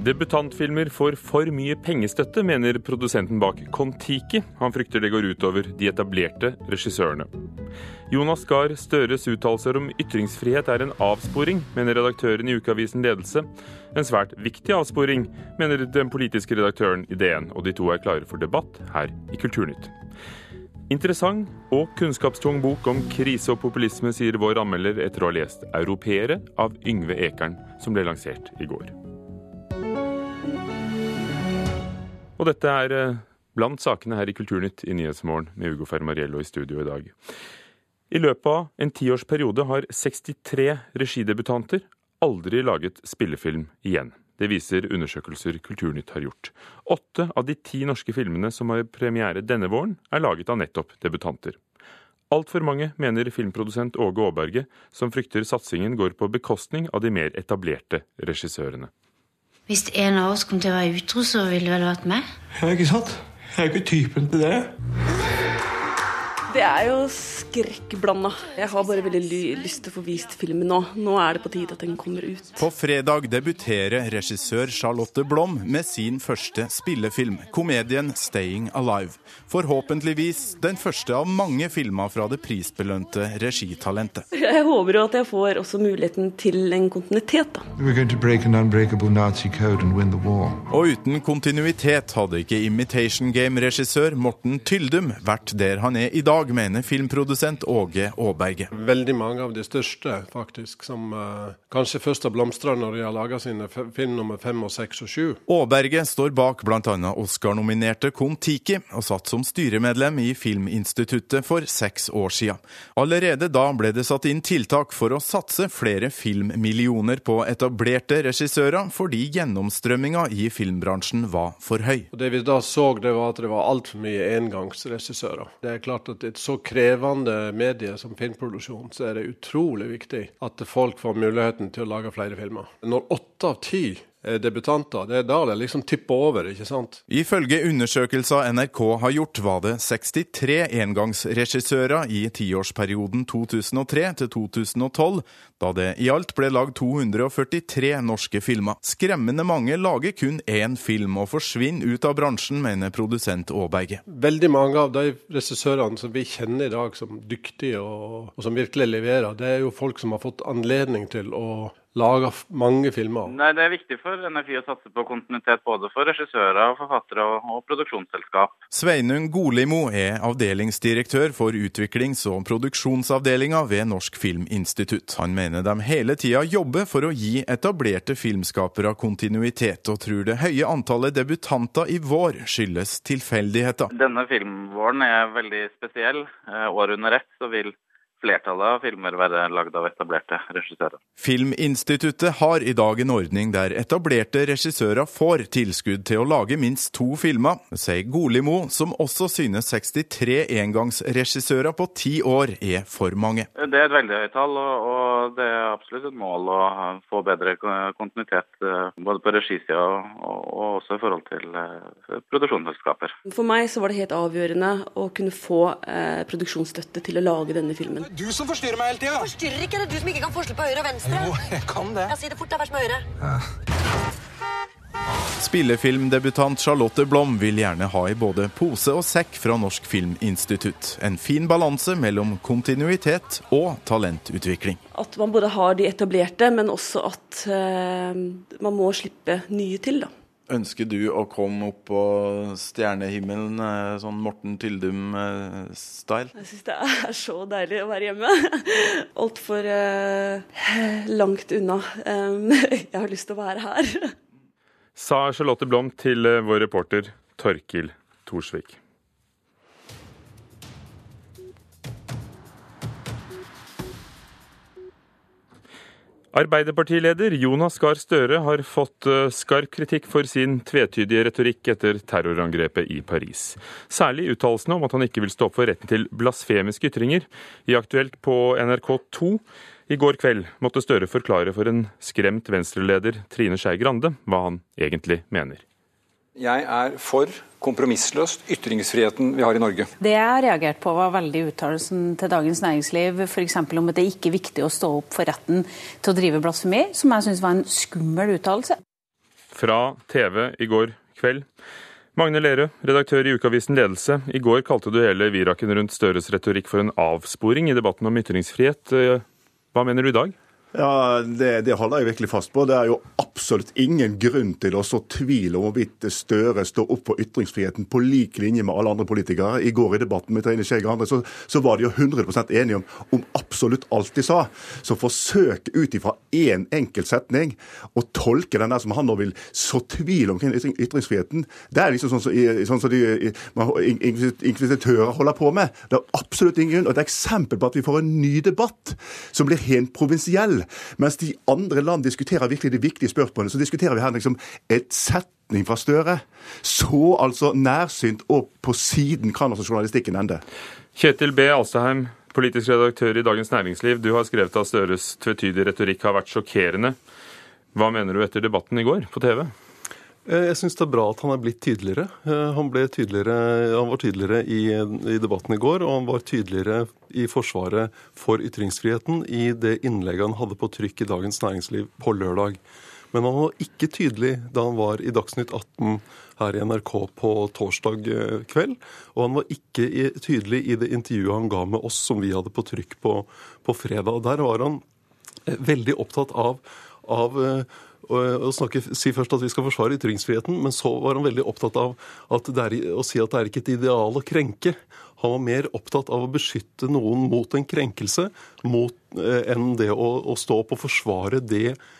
Debutantfilmer får for mye pengestøtte, mener produsenten bak Kon-Tiki. Han frykter det går utover de etablerte regissørene. Jonas Gahr Støres uttalelser om ytringsfrihet er en avsporing, mener redaktøren i ukeavisen Ledelse. En svært viktig avsporing, mener den politiske redaktøren i DN, og de to er klare for debatt her i Kulturnytt. Interessant og kunnskapstung bok om krise og populisme, sier vår anmelder etter å ha lest 'Europeere' av Yngve Ekern, som ble lansert i går. Og dette er eh, blant sakene her i Kulturnytt i Nyhetsmorgen med Ugo Fermariello i studio i dag. I løpet av en tiårsperiode har 63 regidebutanter aldri laget spillefilm igjen. Det viser undersøkelser Kulturnytt har gjort. Åtte av de ti norske filmene som har premiere denne våren, er laget av nettopp debutanter. Altfor mange mener filmprodusent Åge Aaberge, som frykter satsingen går på bekostning av de mer etablerte regissørene. Hvis en av oss kom til å være utro, så ville det vel vært meg? Ja, ikke sant? Jeg er jo ikke typen til det. Det er jo skrekkblanda. Jeg har bare veldig lyst til å få vist filmen nå. Nå er det på tide at den kommer ut. På fredag debuterer regissør Charlotte Blom med sin første spillefilm, komedien 'Staying Alive'. Forhåpentligvis den første av mange filmer fra det prisbelønte regitalentet. Jeg håper jo at jeg får også muligheten til en kontinuitet, da. Og uten kontinuitet hadde ikke Imitation Game-regissør Morten Tyldum vært der han er i dag dag, mener filmprodusent Åge Aaberge. Veldig mange av de største, faktisk, som uh, kanskje først har blomstra når de har laga sine film nummer fem og seks og sju. Aaberge står bak bl.a. Oscar-nominerte Kon-Tiki, og satt som styremedlem i Filminstituttet for seks år siden. Allerede da ble det satt inn tiltak for å satse flere filmmillioner på etablerte regissører, fordi gjennomstrømminga i filmbransjen var for høy. Og det vi da så, det var at det var altfor mye engangsregissører. Det er klart at et så krevende medie som filmproduksjon, så er det utrolig viktig at folk får muligheten til å lage flere filmer. Når åtte av ti debutanter. Det er da det liksom tipper over, ikke sant? Ifølge undersøkelser NRK har gjort, var det 63 engangsregissører i tiårsperioden 2003 til 2012, da det i alt ble lagd 243 norske filmer. Skremmende mange lager kun én film og forsvinner ut av bransjen, mener produsent Aaberge. Veldig mange av de regissørene som vi kjenner i dag som dyktige og, og som virkelig leverer, det er jo folk som har fått anledning til å lager mange filmer? Nei, Det er viktig for NFI å satse på kontinuitet både for regissører, forfattere og, og produksjonsselskap. Sveinung Golimo er avdelingsdirektør for utviklings- og produksjonsavdelinga ved Norsk Filminstitutt. Han mener de hele tida jobber for å gi etablerte filmskapere kontinuitet, og tror det høye antallet debutanter i vår skyldes tilfeldigheter. Denne filmvåren er veldig spesiell. Eh, Året under ett så vil flertallet av filmer være lagd av etablerte regissører. Filminstituttet har i dag en ordning der etablerte regissører får tilskudd til å lage minst to filmer, sier Golimo, som også synes 63 engangsregissører på ti år er for mange. Det er et veldig høyt tall, og det er absolutt et mål å få bedre kontinuitet eh, både på regisida og også i forhold til eh, produksjonsselskaper. For meg så var det helt avgjørende å kunne få eh, produksjonsstøtte til å lage denne filmen du som forstyrrer meg hele tida. Forstyrrer ikke? Det er du som ikke kan forskjell på høyre og venstre. Jo, jeg kan det. Ja, Si det fort, Det er verst med høyre. Ja. Spillefilmdebutant Charlotte Blom vil gjerne ha i både pose og sekk fra Norsk Filminstitutt. En fin balanse mellom kontinuitet og talentutvikling. At man både har de etablerte, men også at uh, man må slippe nye til. da. Ønsker du å komme opp på stjernehimmelen, eh, sånn Morten Tyldum-style? Jeg syns det er så deilig å være hjemme. Altfor uh, langt unna. Um, jeg har lyst til å være her. Sa Charlotte Blom til eh, vår reporter Torkil Thorsvik. Arbeiderpartileder Jonas Gahr Støre har fått eh, skarp kritikk for sin tvetydige retorikk etter terrorangrepet i Paris. Særlig uttalelsene om at han ikke vil stå opp for retten til blasfemiske ytringer. I Aktuelt på NRK2 i går kveld måtte Støre forklare for en skremt venstreleder Trine Skei Grande hva han egentlig mener. Jeg er for kompromissløst ytringsfriheten vi har i Norge. Det jeg reagerte på, var veldig uttalelsen til Dagens Næringsliv f.eks. om at det ikke er viktig å stå opp for retten til å drive blasfemi, som jeg syns var en skummel uttalelse. Fra TV i går kveld. Magne Lerøe, redaktør i ukeavisen Ledelse. I går kalte du hele viraken rundt Støres retorikk for en avsporing i debatten om ytringsfrihet. Hva mener du i dag? Ja, det, det, holder jeg virkelig fast på. Det er jo absolutt ingen grunn til å så tvil om hvorvidt Støre står opp for ytringsfriheten på lik linje med alle andre politikere. I går i debatten med Trine Skei Grande så, så, var de jo 100% enige om, om, absolutt alt de sa. Så forsøk ut ifra én enkelt setning å tolke den der som han nå vil så tvil om ytring, ytringsfriheten, det er liksom sånn som så, sånn så de inkvisitører holder på med. Det er absolutt ingen grunn. Og et eksempel på at vi får en ny debatt som blir helt provinsiell mens de andre land diskuterer virkelig de viktige spørsmålene, så diskuterer vi her liksom et setning fra Støre. Så altså nærsynt og på siden kan altså journalistikken ende. Kjetil B. Alstaheim, politisk redaktør i Dagens Næringsliv. Du har skrevet at Støres tvetydige retorikk har vært sjokkerende. Hva mener du etter debatten i går på TV? Eh, jeg syns det er bra at han er blitt tydeligere. Eh, han, tydeligere, han var tydeligere i, i, debatten i går, og han var tydeligere i forsvaret for ytringsfriheten i det innlegget han hadde på trykk i Dagens Næringsliv på lørdag. Men han var ikke tydelig da han var i Dagsnytt 18 her i NRK på torsdag eh, kveld. Og han var ikke tydelig i det intervjuet han ga med oss som vi hadde på trykk på, på fredag. Der var han veldig opptatt av, av å snakke, si først at vi skal forsvare ytringsfriheten, men så var han veldig opptatt av er, å si at det er ikke et ideal å krenke. Han var mer opptatt av å beskytte noen mot en krenkelse mot, eh, enn det å, å stå opp og forsvare det Eh,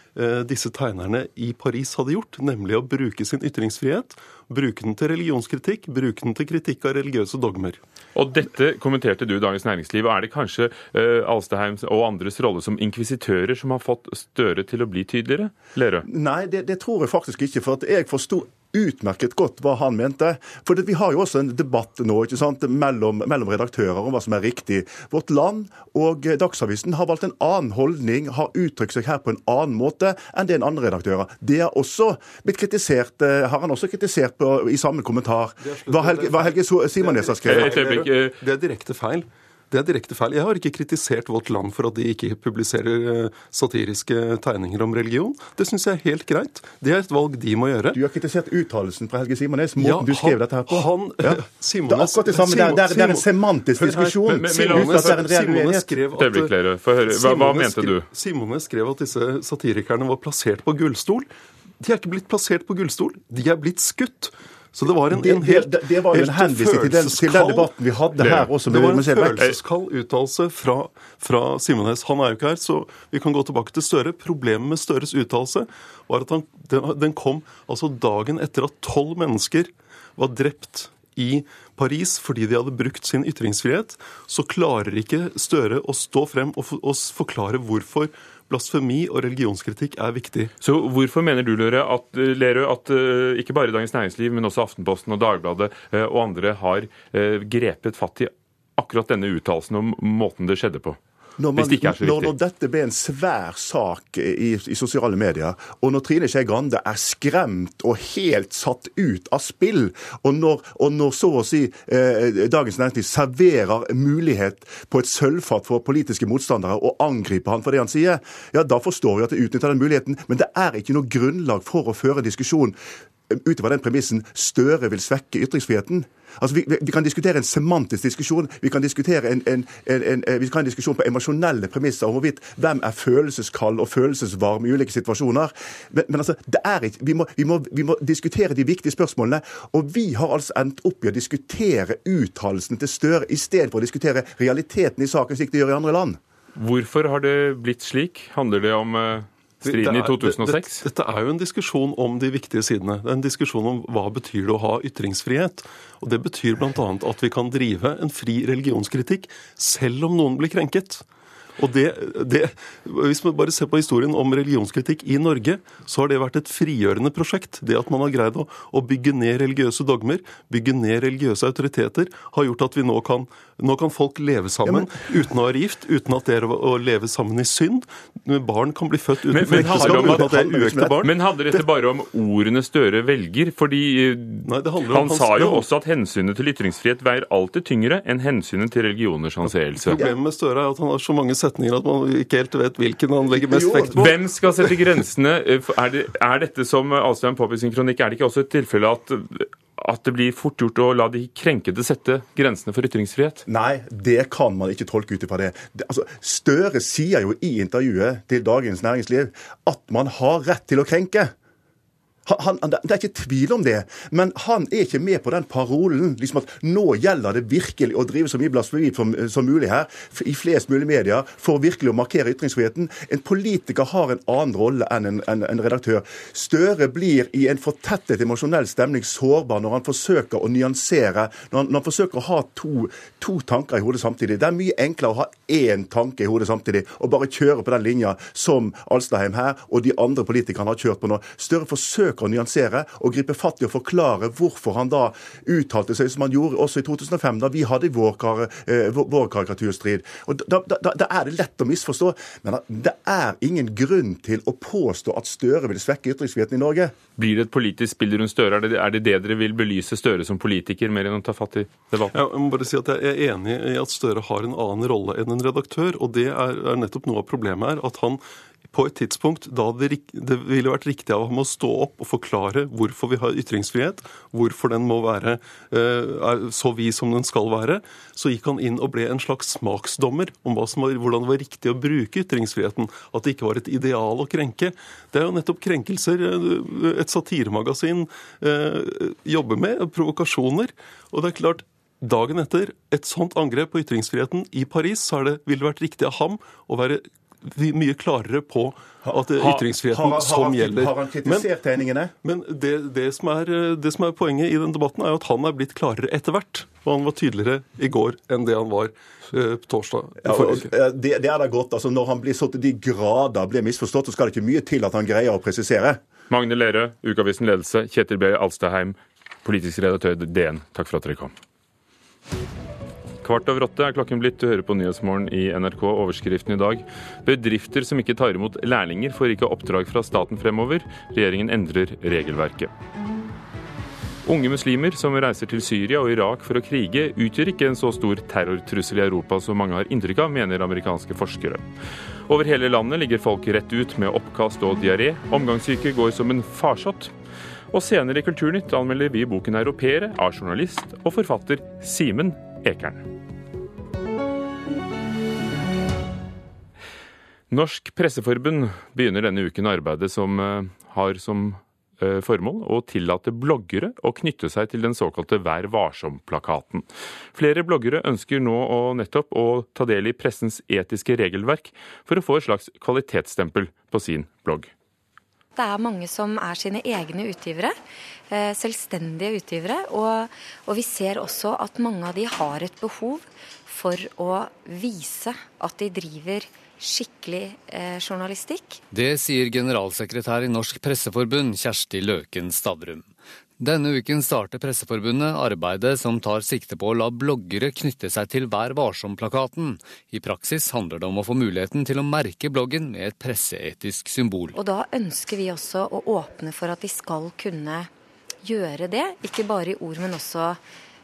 disse tegnerne i Paris hadde gjort, nemlig å bruke sin ytringsfrihet, bruke den til religionskritikk, bruke den til kritikk av religiøse dogmer. Og dette kommenterte du i Dagens Næringsliv. Er det kanskje uh, Alstaheims og andres rolle som inkvisitører som har fått Støre til å bli tydeligere? Lerøe? Nei, det, det tror jeg faktisk ikke. For at jeg forsto utmerket godt hva han mente. For Vi har jo også en debatt nå ikke sant, mellom, mellom, redaktører om hva som er riktig. Vårt Land og Dagsavisen har valgt en annen holdning, har uttrykt seg her på en annen måte enn det en andre redaktører. Det er også blitt kritisert, eh, har han også kritisert på, i samme kommentar. Hva Helge, hva Helge Simonnes har skrevet. Det er direkte feil. Det er direkte feil. Jeg har ikke kritisert Vårt Land for at de ikke publiserer eh, satiriske tegninger om religion. Det syns jeg er helt greit. Det er et valg de må gjøre. Du har kritisert uttalelsen fra Helge Simones, måten ja, du skrev dette her på. Han, ja. Simones, det er akkurat det samme. Simon, det, er, det er en semantisk diskusjon. Simones skrev at, hva, hva mente du? Simones skrev at disse satirikerne var plassert på gullstol. De er ikke blitt plassert på gullstol, de er blitt skutt. Så det var en, en helt, det, det, var jo en henvisning til til den debatten vi hadde her også. det var en følelseskald uttalelse fra, fra Simones. Han er jo ikke her, så vi kan gå tilbake til Støre. Problemet med Støres uttalelse var at han, den, den kom altså dagen etter at tolv mennesker var drept i Paris fordi de hadde brukt sin ytringsfrihet, så klarer ikke Støre å stå frem og, og forklare hvorfor blasfemi og religionskritikk er viktig. Så hvorfor mener du, Lerøe, at, Lerø, at uh, ikke bare Dagens Næringsliv, men også Aftenposten og Dagbladet uh, og andre har uh, grepet fatt i akkurat denne uttalelsen om måten det skjedde på? Når, man, når, når, dette ble en svær sak i, i sosiale medier, og når Trine Skei Grande er skremt og helt satt ut av spill, og når, og når så å si eh, Dagens Næringsliv serverer mulighet på et sølvfat for politiske motstandere å angripe han for det han sier, ja da forstår vi at det utnytter den muligheten. Men det er ikke noe grunnlag for å føre diskusjon utover den premissen Støre vil svekke ytringsfriheten. Altså, vi, vi, kan diskutere en semantisk diskusjon, vi kan diskutere en, en, en, kan en diskusjon på emosjonelle premisser om hvorvidt hvem er følelseskald og følelsesvarm i ulike situasjoner. Men, men altså, det er ikke, vi må, vi, må, vi må, diskutere de viktige spørsmålene. Og vi har altså endt opp i å diskutere uttalelsene til Støre istedenfor å diskutere realiteten i saken, slik de gjør i andre land. Hvorfor har det blitt slik? Handler det om uh Striden i 2006? Dette, er jo en diskusjon om de viktige sidene. Det er en diskusjon om hva betyr det å ha ytringsfrihet. Og Det betyr bl.a. at vi kan drive en fri religionskritikk selv om noen blir krenket. Og det, det, Hvis man bare ser på historien om religionskritikk i Norge, så har det vært et frigjørende prosjekt. Det at man har greid å, å bygge ned religiøse dogmer, bygge ned religiøse autoriteter, har gjort at vi nå kan Nå kan folk leve sammen uten å være gift, uten at det er å, leve sammen i synd. Barn kan bli født uten Men, men, om uten at, det er uekte barn. men handler dette bare om ordene Støre velger? Fordi eh, Nei, det handler om han sa jo det- også at hensynet til ytringsfrihet veier alltid tyngre enn hensynet til religioners anseelse. Problemet med Støre er at han har så mange setninger at man ikke helt vet hvilken han legger mest vekt på. Hvem skal sette grensene? Eh, Er, det, er dette som Alstein påpeker i sin kronikk, er det ikke også et tilfelle at, at det blir fort gjort å la de krenkede sette grensene for ytringsfrihet? Nei, det kan man ikke tolke ut ifra det. det altså, Støre sier jo i intervjuet til Dagens Næringsliv at man har rett til å krenke. Han, han, det er ikke tvil om det, men han er ikke med på den parolen liksom at nå gjelder det virkelig å drive så mye blasfemi som, mulig her, i flest mulig medier, for virkelig å markere ytringsfriheten. En politiker har en annen rolle enn en, en, en redaktør. Støre blir i en fortettet emosjonell stemning sårbar når han forsøker å nyansere, når han, når han forsøker å ha to, to tanker i hodet samtidig. Det er mye enklere å ha én tanke i hodet samtidig, og bare kjøre på den linja som Alstaheim her og de andre politikerne har kjørt på nå. Støre forsøker å nyansere og gripe fatt i å forklare hvorfor han da uttalte seg som han gjorde også i 2005, da vi hadde vår, kar, eh, vår, karikaturstrid. Og da, da, da, er det lett å misforstå. Men det er ingen grunn til å påstå at Støre vil svekke ytringsfriheten i Norge. Blir det et politisk spill rundt Støre? Er det, er det det dere vil belyse Støre som politiker, mer enn å ta fatt i debatten? Ja, jeg må bare si at jeg er enig i at Støre har en annen rolle enn en redaktør. og Det er, er nettopp noe av problemet her. at han på et tidspunkt da det, det ville vært riktig av ham å stå opp og forklare hvorfor vi har ytringsfrihet, hvorfor den må være eh, så vid som den skal være, så gikk han inn og ble en slags smaksdommer om var, hvordan det var riktig å bruke ytringsfriheten. At det ikke var et ideal å krenke. Det er jo nettopp krenkelser eh, et satiremagasin eh, jobber med, provokasjoner. Og det er klart, Dagen etter et sånt angrep på ytringsfriheten i Paris, så det, ville det vært riktig av ham å være mye klarere på at det er ytringsfriheten har- har som han- gjelder. har han kritisert tegningene? Men det, det, som er, det som er poenget i den debatten, er jo at han er blitt klarere etter hvert. Og han var tydeligere i går enn det han var eh, på torsdag. Ja, og, eh, det, det er da godt. altså Når han blir så til de grader blir misforstått, så skal det ikke mye til at han greier å presisere. Magne Lerøe, Ukavisen Ledelse, Kjetil B. Alstaheim, politisk redaktør DN, takk for at dere kom. Kvart over åtte er klokken blitt. Du hører på Nyhetsmorgen i NRK. Overskriften i dag. Bedrifter som ikke tar imot lærlinger, får ikke oppdrag fra staten fremover. Regjeringen endrer regelverket. Unge muslimer som reiser til Syria og Irak for å krige, utgjør ikke en så stor terrortrussel i Europa som mange har inntrykk av, mener amerikanske forskere. Over hele landet ligger folk rett ut med oppkast og diaré. Omgangssyke går som en farsott. Og senere i Kulturnytt anmelder vi boken 'Europeere' av journalist og forfatter Simen Ekern. Norsk Presseforbund begynner denne uken arbeidet som eh, har som eh, formål å tillate bloggere å knytte seg til den såkalte Vær varsom-plakaten. Flere bloggere ønsker nå å nettopp å ta del i pressens etiske regelverk for å få et slags kvalitetsstempel på sin blogg. Det er mange som er sine egne utgivere, eh, selvstendige utgivere. Og, og vi ser også at mange av de har et behov for å vise at de driver skikkelig eh, journalistikk. Det sier generalsekretær i Norsk Presseforbund, Kjersti Løken Stavrum. Denne uken starter Presseforbundet arbeidet som tar sikte på å la bloggere knytte seg til Vær varsom-plakaten. I praksis handler det om å få muligheten til å merke bloggen med et presseetisk symbol. Og da ønsker vi også å åpne for at de skal kunne gjøre det. Ikke bare i ord, men også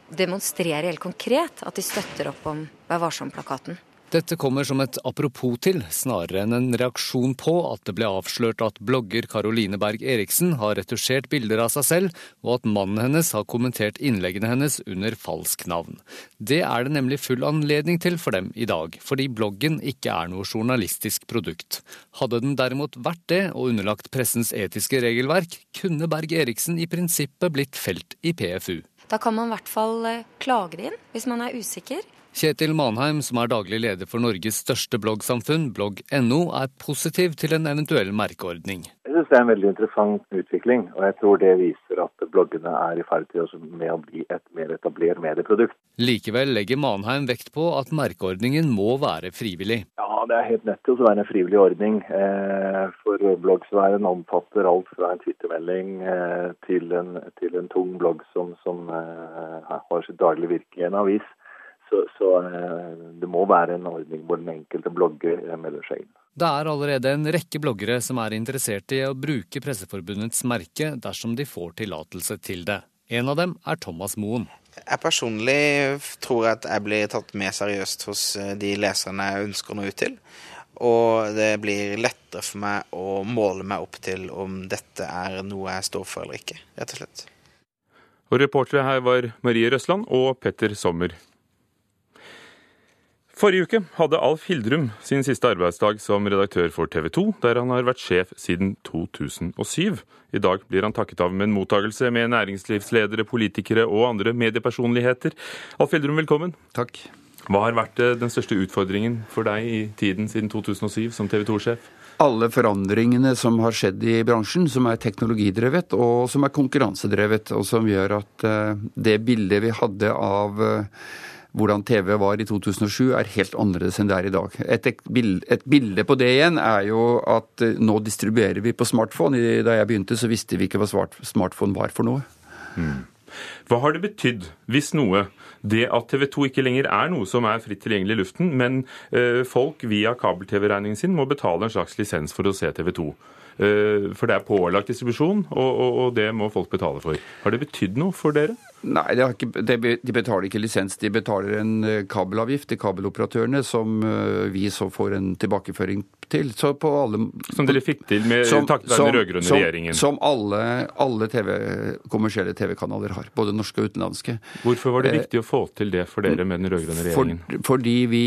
demonstrere helt konkret at de støtter opp om Vær varsom-plakaten. Dette kommer som et apropos til, snarere enn en reaksjon på at det ble avslørt at blogger Caroline Berg Eriksen har retusjert bilder av seg selv, og at mannen hennes har kommentert innleggene hennes under falsk navn. Det er det nemlig full anledning til for dem i dag, fordi bloggen ikke er noe journalistisk produkt. Hadde den derimot vært det, og underlagt pressens etiske regelverk, kunne Berg Eriksen i prinsippet blitt felt i PFU. Da kan man i hvert fall eh, klage det inn hvis man er usikker. Kjetil Manheim, som er daglig leder for Norges største bloggsamfunn, blogg.no, er positiv til en eventuell merkeordning. Jeg synes det er en veldig interessant utvikling, og jeg tror det viser at bloggene er i ferd med å bli et mer etablert medieprodukt. Likevel legger Manheim vekt på at merkeordningen må være frivillig. Ja, det er helt nødt til å være en frivillig ordning. Eh, for bloggsfæren omfatter alt fra en twittermelding eh, til, en, til en tung blogg som, som eh, har sitt daglige virke i en avis. Så, så det må være en ordning hvor den enkelte blogger melder seg inn. Det er allerede en rekke bloggere som er interessert i å bruke Presseforbundets merke dersom de får tillatelse til det. En av dem er Thomas Moen. Jeg personlig tror at jeg blir tatt mer seriøst hos de leserne jeg ønsker å nå ut til. Og det blir lettere for meg å måle meg opp til om dette er noe jeg står for eller ikke, rett og slett. Og reportere her var Marie Røsland og Petter Sommer. Forrige uke hadde Alf Hildrum sin siste arbeidsdag som redaktør for TV 2, der han har vært sjef siden 2007. I dag blir han takket av med en mottagelse med næringslivsledere, politikere og andre mediepersonligheter. Alf Hildrum, velkommen. Takk. Hva har vært eh, den største utfordringen for deg i tiden siden 2007 som TV 2-sjef? Alle forandringene som har skjedd i bransjen, som er teknologidrevet og som er konkurransedrevet, og som gjør at eh, det bildet vi hadde av eh, hvordan TV var i 2007, er helt annerledes enn det er i dag. Et, et, bilde på det igjen er jo at nå distribuerer vi på smartphone. Da jeg begynte, så visste vi ikke hva smartphone var for noe. Mm. Hva har det betydd, hvis noe, det at TV 2 ikke lenger er noe som er fritt tilgjengelig i luften, men eh, folk via kabel-TV-regningen sin må betale en slags lisens for å se TV 2? Eh, for det er pålagt distribusjon, og, og, og det må folk betale for. Har det betydd noe for dere? Nei, ikke, de betaler ikke lisens. De betaler en eh, kabelavgift til kabeloperatørene, som eh, vi så får en tilbakeføring til. Alle, som dere fikk til med takket være den rød-grønne regjeringen? Som alle, alle TV, kommersielle TV-kanaler har, både norske og utenlandske. Hvorfor var det eh, viktig å få til det for dere med den rød-grønne regjeringen? For, fordi vi,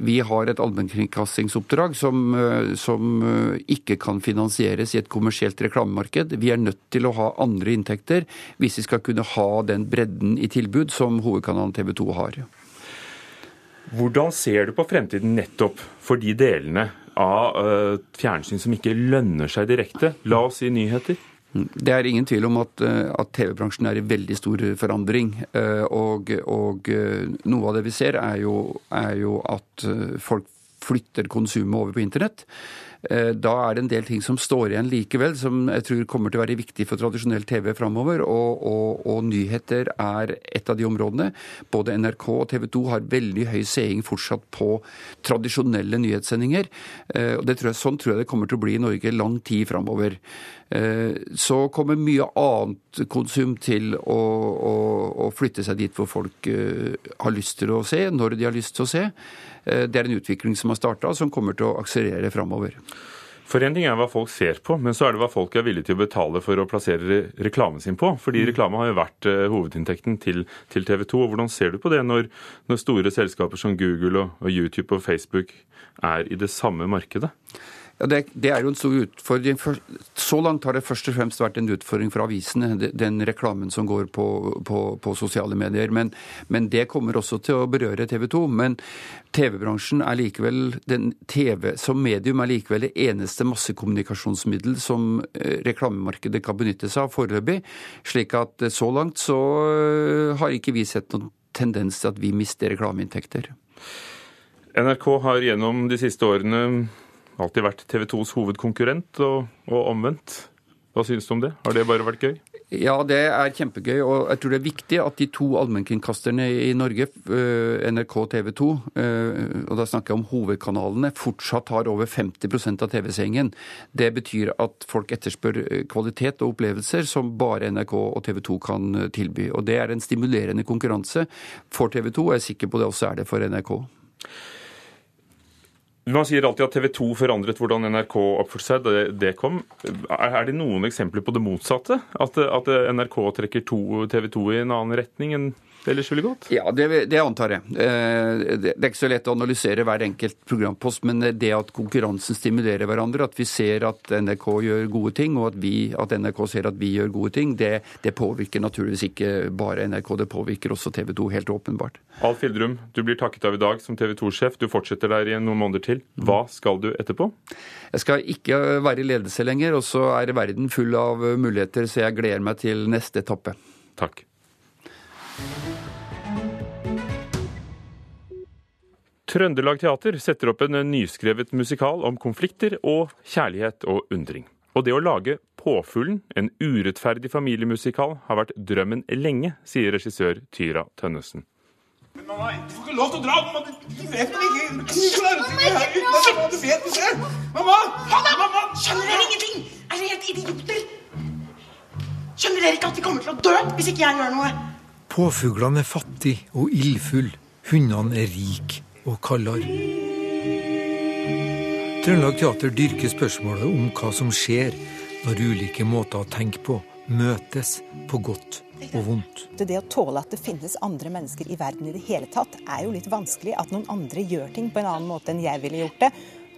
vi har et allmennkringkastingsoppdrag som, som ikke kan finansieres i et kommersielt reklamemarked. Vi er nødt til å ha andre inntekter hvis vi skal kunne ha den bredden i tilbud som hovedkanalen TV 2 har. Hvordan ser du på fremtiden nettopp for de delene av uh, fjernsyn som ikke lønner seg direkte? La oss si nyheter. Det er ingen tvil om at, eh, at TV-bransjen er i veldig stor forandring. Uh, og, og noe av det vi ser, er jo, er jo at folk flytter konsumet over på internett. Eh, da er det en del ting som står igjen likevel, som jeg tror kommer til å være viktig for tradisjonell TV framover. Og, og, og, nyheter er et av de områdene. Både NRK og TV 2 har veldig høy seing fortsatt på tradisjonelle nyhetssendinger. Eh, og det tror jeg, Sånn tror jeg det kommer til å bli i Norge lang tid framover. Eh, så kommer mye annet konsum til å, å, å flytte seg dit hvor folk har lyst til å se, når de har lyst til å se. Det er en utvikling som har starta, som kommer til å akselerere framover. For en ting er hva folk ser på, men så er det hva folk er villige til å betale for å plassere reklamen sin på. Fordi mm. reklame har jo vært uh, hovedinntekten til, til, TV 2. og Hvordan ser du på det når, når store selskaper som Google og, og YouTube og Facebook er i det samme markedet? Det, det, er jo en stor utfordring. Så langt har det først og fremst vært en utfordring for avisene, den reklamen som går på, på, på sosiale medier. Men, men, det kommer også til å berøre TV 2. Men TV-bransjen er likevel, den TV som medium er likevel det eneste massekommunikasjonsmiddel som eh, reklamemarkedet kan benytte seg av foreløpig. Slik at eh, så langt så eh, har ikke vi sett noen tendens til at vi mister reklameinntekter. NRK har gjennom de siste årene alltid vært TV 2s hovedkonkurrent, og, og, omvendt. Hva synes du om det? Har det bare vært gøy? Ja, det er kjempegøy. Og jeg tror det er viktig at de to allmennkringkasterne i Norge, eh, NRK og TV 2, eh, og da snakker jeg om hovedkanalene, fortsatt har over 50 av TV-seingen. Det betyr at folk etterspør eh, kvalitet og opplevelser som bare NRK og TV 2 kan tilby. Og det er en stimulerende konkurranse for TV 2, og jeg er sikker på det også er det for NRK. Man sier alltid at TV 2 forandret hvordan NRK oppførte seg da det kom. Er det noen eksempler på det motsatte? At, at NRK trekker TV 2 i en annen retning enn ellers ville gått? Ja, det, det, antar jeg. Eh, det er ikke så lett å analysere hver enkelt programpost, men det at konkurransen stimulerer hverandre, at vi ser at NRK gjør gode ting, og at, vi, at NRK ser at vi gjør gode ting, det, det, påvirker naturligvis ikke bare NRK, det påvirker også TV 2, helt åpenbart. Alf Hildrum, du blir takket av i dag som TV 2-sjef. Du fortsetter der i noen måneder til. Hva skal du etterpå? Jeg skal ikke være i ledelse lenger, og så er verden full av muligheter, så jeg gleder meg til neste etappe. Takk. Trøndelag Teater setter opp en nyskrevet musikal om konflikter og kjærlighet og undring. Og det å lage Påfuglen, en urettferdig familiemusikal, har vært drømmen lenge, sier regissør Tyra Tønnesen. Men mamma, du får ikke lov til å dra. Mamma, du vet vel ikke Du klarer ikke det her uten at du vet det. Mamma! Mamma! Skjønner dere ingenting? Er dere helt idioter? Skjønner dere ikke at vi kommer til å dø hvis ikke jeg gjør noe? Påfuglene er fattige og ildfulle. Hundene er rike og kaldere. Trøndelag Teater dyrker spørsmålet om hva som skjer når ulike måter å tenke på møtes på godt og vondt. Det å tåle at det finnes andre mennesker i verden i det hele tatt, er jo litt vanskelig. At noen andre gjør ting på en annen måte enn jeg ville gjort det.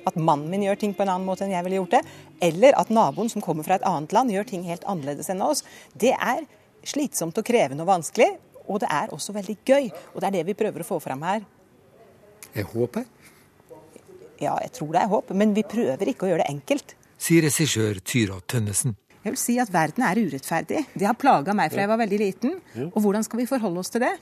At mannen min gjør ting på en annen måte enn jeg ville gjort det. Eller at naboen som kommer fra et annet land gjør ting helt annerledes enn oss. Det er slitsomt og krevende og vanskelig. Og det er også veldig gøy. Og det er det vi prøver å få fram her. Er håp her? Ja, jeg tror det er håp. Men vi prøver ikke å gjøre det enkelt. Sier regissør Tyra Tønnesen. Jeg vil si at verden er urettferdig. Det har plaga meg fra jeg var veldig liten. Og hvordan skal vi forholde oss til det?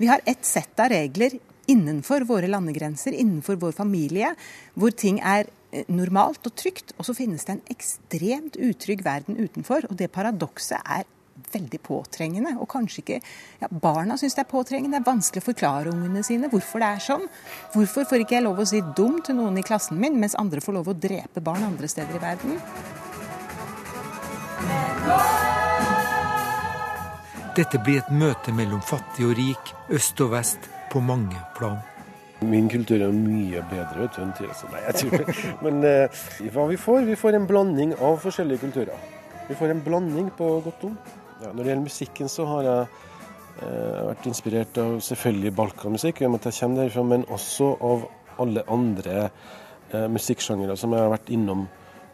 Vi har ett sett av regler innenfor våre landegrenser, innenfor vår familie, hvor ting er eh, normalt og trygt. Og så finnes det en ekstremt utrygg verden utenfor. Og det paradokset er veldig påtrengende. Og kanskje ikke ja, Barna syns det er påtrengende. Det er vanskelig å forklare ungene sine hvorfor det er sånn. Hvorfor får ikke jeg lov å si dum til noen i klassen min, mens andre får lov å drepe barn andre steder i verden? Dette blir et møte mellom fattig og rik, øst og vest, på mange plan. Min kultur er mye bedre vet du, enn Therese. Nei, jeg tror det. Men eh, hva vi får? Vi får en blanding av forskjellige kulturer. Vi får en blanding på godt om. Ja, når det gjelder musikken, så har jeg eh, vært inspirert av selvfølgelig balkanmusikk, i og med at jeg kommer derfra, men også av alle andre eh, musikksjangere som jeg har vært innom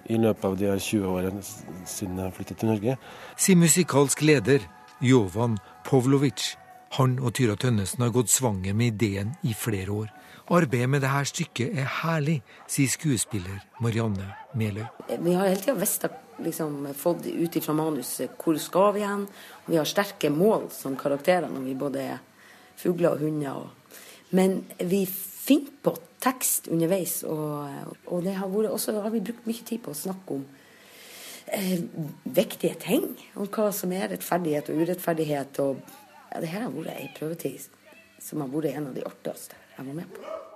i løpet av de her 20 årene siden jeg flyttet til Norge. Sier musikalsk leder Jovan Povlovic. Han og Tyra Tønnesen har gått svanger med ideen i flere år. Arbeidet med dette stykket er herlig, sier skuespiller Marianne Meløy. Vi har hele tida visst liksom, fått ut ifra manuset hvor skal vi hen. Og vi har sterke mål som karakterer når vi både er fugler og hunder. Og... Men vi finner på tekst underveis, og, og det har vært, også har vi brukt mye tid på å snakke om eh, viktige ting. Om hva som er rettferdighet og urettferdighet. og ja, det her har vært ei prøvetid som har vært en av de artigste jeg var med på.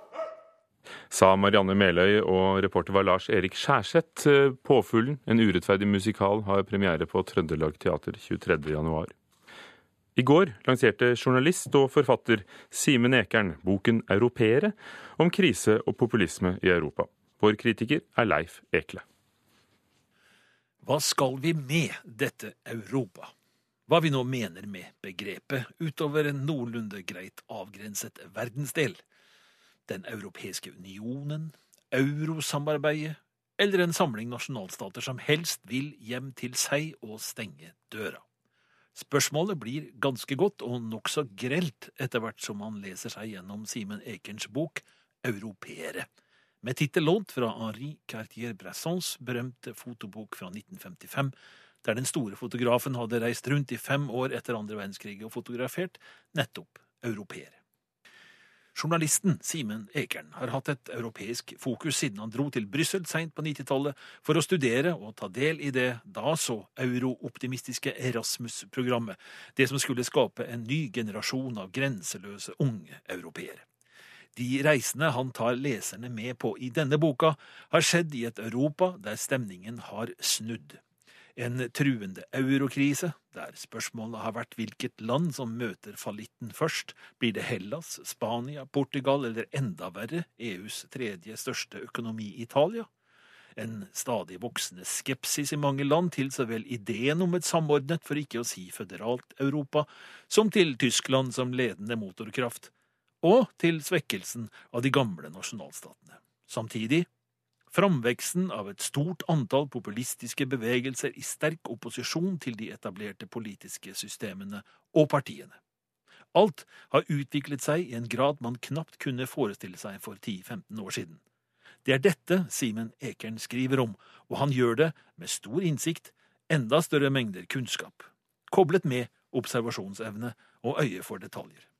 Sa Marianne Meløy, og reporter var Lars Erik Skjærseth. 'Påfuglen', en urettferdig musikal, har premiere på Trøndelag Teater 23.1. I går lanserte journalist og forfatter Simen Ekern boken 'Europeere', om krise og populisme i Europa. Vår kritiker er Leif Ekle. Hva skal vi med dette Europa? Hva vi nå mener med begrepet, utover en noenlunde greit avgrenset verdensdel. Den europeiske unionen, eurosamarbeidet, eller en samling nasjonalstater som helst vil hjem til seg og stenge døra. Spørsmålet blir ganske godt og nokså grelt etter hvert som man leser seg gjennom Simen Ekerns bok Europeere, med tittel lånt fra Henri Cartier-Bressons berømte fotobok fra 1955, der den store fotografen hadde reist rundt i fem år etter andre verdenskrig og fotografert nettopp europeere. Journalisten Simen Ekern har hatt et europeisk fokus siden han dro til Brussel seint på 90-tallet for å studere og ta del i det da så eurooptimistiske Erasmus-programmet, det som skulle skape en ny generasjon av grenseløse unge europeere. De reisene han tar leserne med på i denne boka, har skjedd i et Europa der stemningen har snudd. En truende eurokrise, der spørsmålet har vært hvilket land som møter fallitten først. Blir det Hellas, Spania, Portugal eller enda verre EUs tredje største økonomi, Italia? En stadig voksende skepsis i mange land til så vel ideen om et samordnet, for ikke å si føderalt Europa, som til Tyskland som ledende motorkraft, og til svekkelsen av de gamle nasjonalstatene. Samtidig Framveksten av et stort antall populistiske bevegelser i sterk opposisjon til de etablerte politiske systemene og partiene. Alt har utviklet seg i en grad man knapt kunne forestille seg for 10–15 år siden. Det er dette Simen Ekern skriver om, og han gjør det med stor innsikt, enda større mengder kunnskap, koblet med observasjonsevne og øye for detaljer.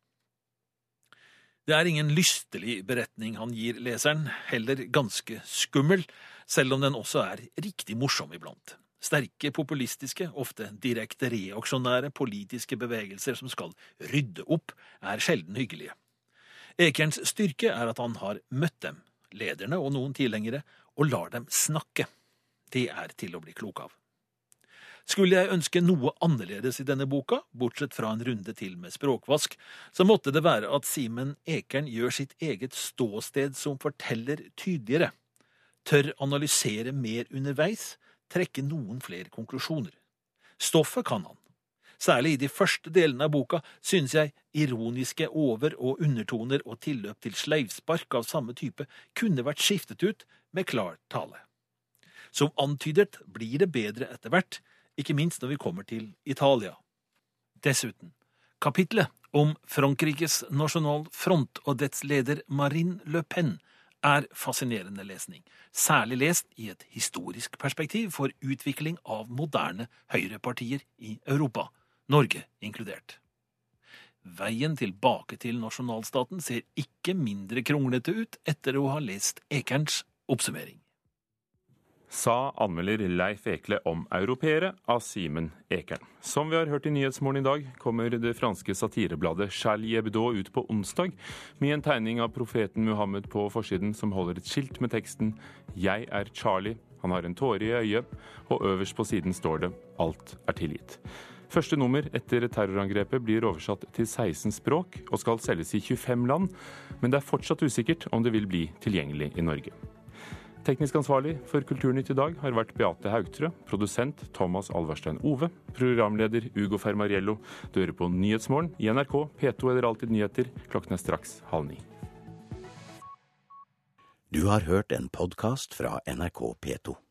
Det er ingen lystelig beretning han gir leseren, heller ganske skummel, selv om den også er riktig morsom iblant. Sterke, populistiske, ofte direkte reaksjonære politiske bevegelser som skal rydde opp, er sjelden hyggelige. Ekerns styrke er at han har møtt dem, lederne og noen tilhengere, og lar dem snakke. Det er til å bli klok av. Skulle jeg ønske noe annerledes i denne boka, bortsett fra en runde til med språkvask, så måtte det være at Simen Ekern gjør sitt eget ståsted som forteller tydeligere, tør analysere mer underveis, trekke noen flere konklusjoner. Stoffet kan han. Særlig i de første delene av boka synes jeg ironiske over- og undertoner og tilløp til sleivspark av samme type kunne vært skiftet ut med klar tale. Som antydet blir det bedre etter hvert, ikke minst når vi kommer til Italia. Dessuten, kapitlet om Frankrikes nasjonal Front og dets leder Marine Le Pen er fascinerende lesning, særlig lest i et historisk perspektiv for utvikling av moderne høyrepartier i Europa, Norge inkludert. Veien tilbake til nasjonalstaten ser ikke mindre kronglete ut etter å ha lest Ekerns oppsummering. Sa anmelder Leif Ekle om europeere av Simen Ekern. Som vi har hørt i Nyhetsmorgen i dag, kommer det franske satirebladet Charlie Hebdo ut på onsdag med en tegning av profeten Muhammed på forsiden som holder et skilt med teksten 'Jeg er Charlie'. Han har en tåre i øyet, og øverst på siden står det 'Alt er tilgitt'. Første nummer etter terrorangrepet blir oversatt til 16 språk og skal selges i 25 land, men det er fortsatt usikkert om det vil bli tilgjengelig i Norge. Teknisk ansvarlig for Kulturnytt i dag har vært Beate Haugtrø, produsent Thomas Alverstein Ove, programleder Ugo Fermariello. Du hører på Nyhetsmorgen i NRK, P2 eller Alltid nyheter. Klokken er straks halv ni. Du har hørt en podkast fra NRK P2.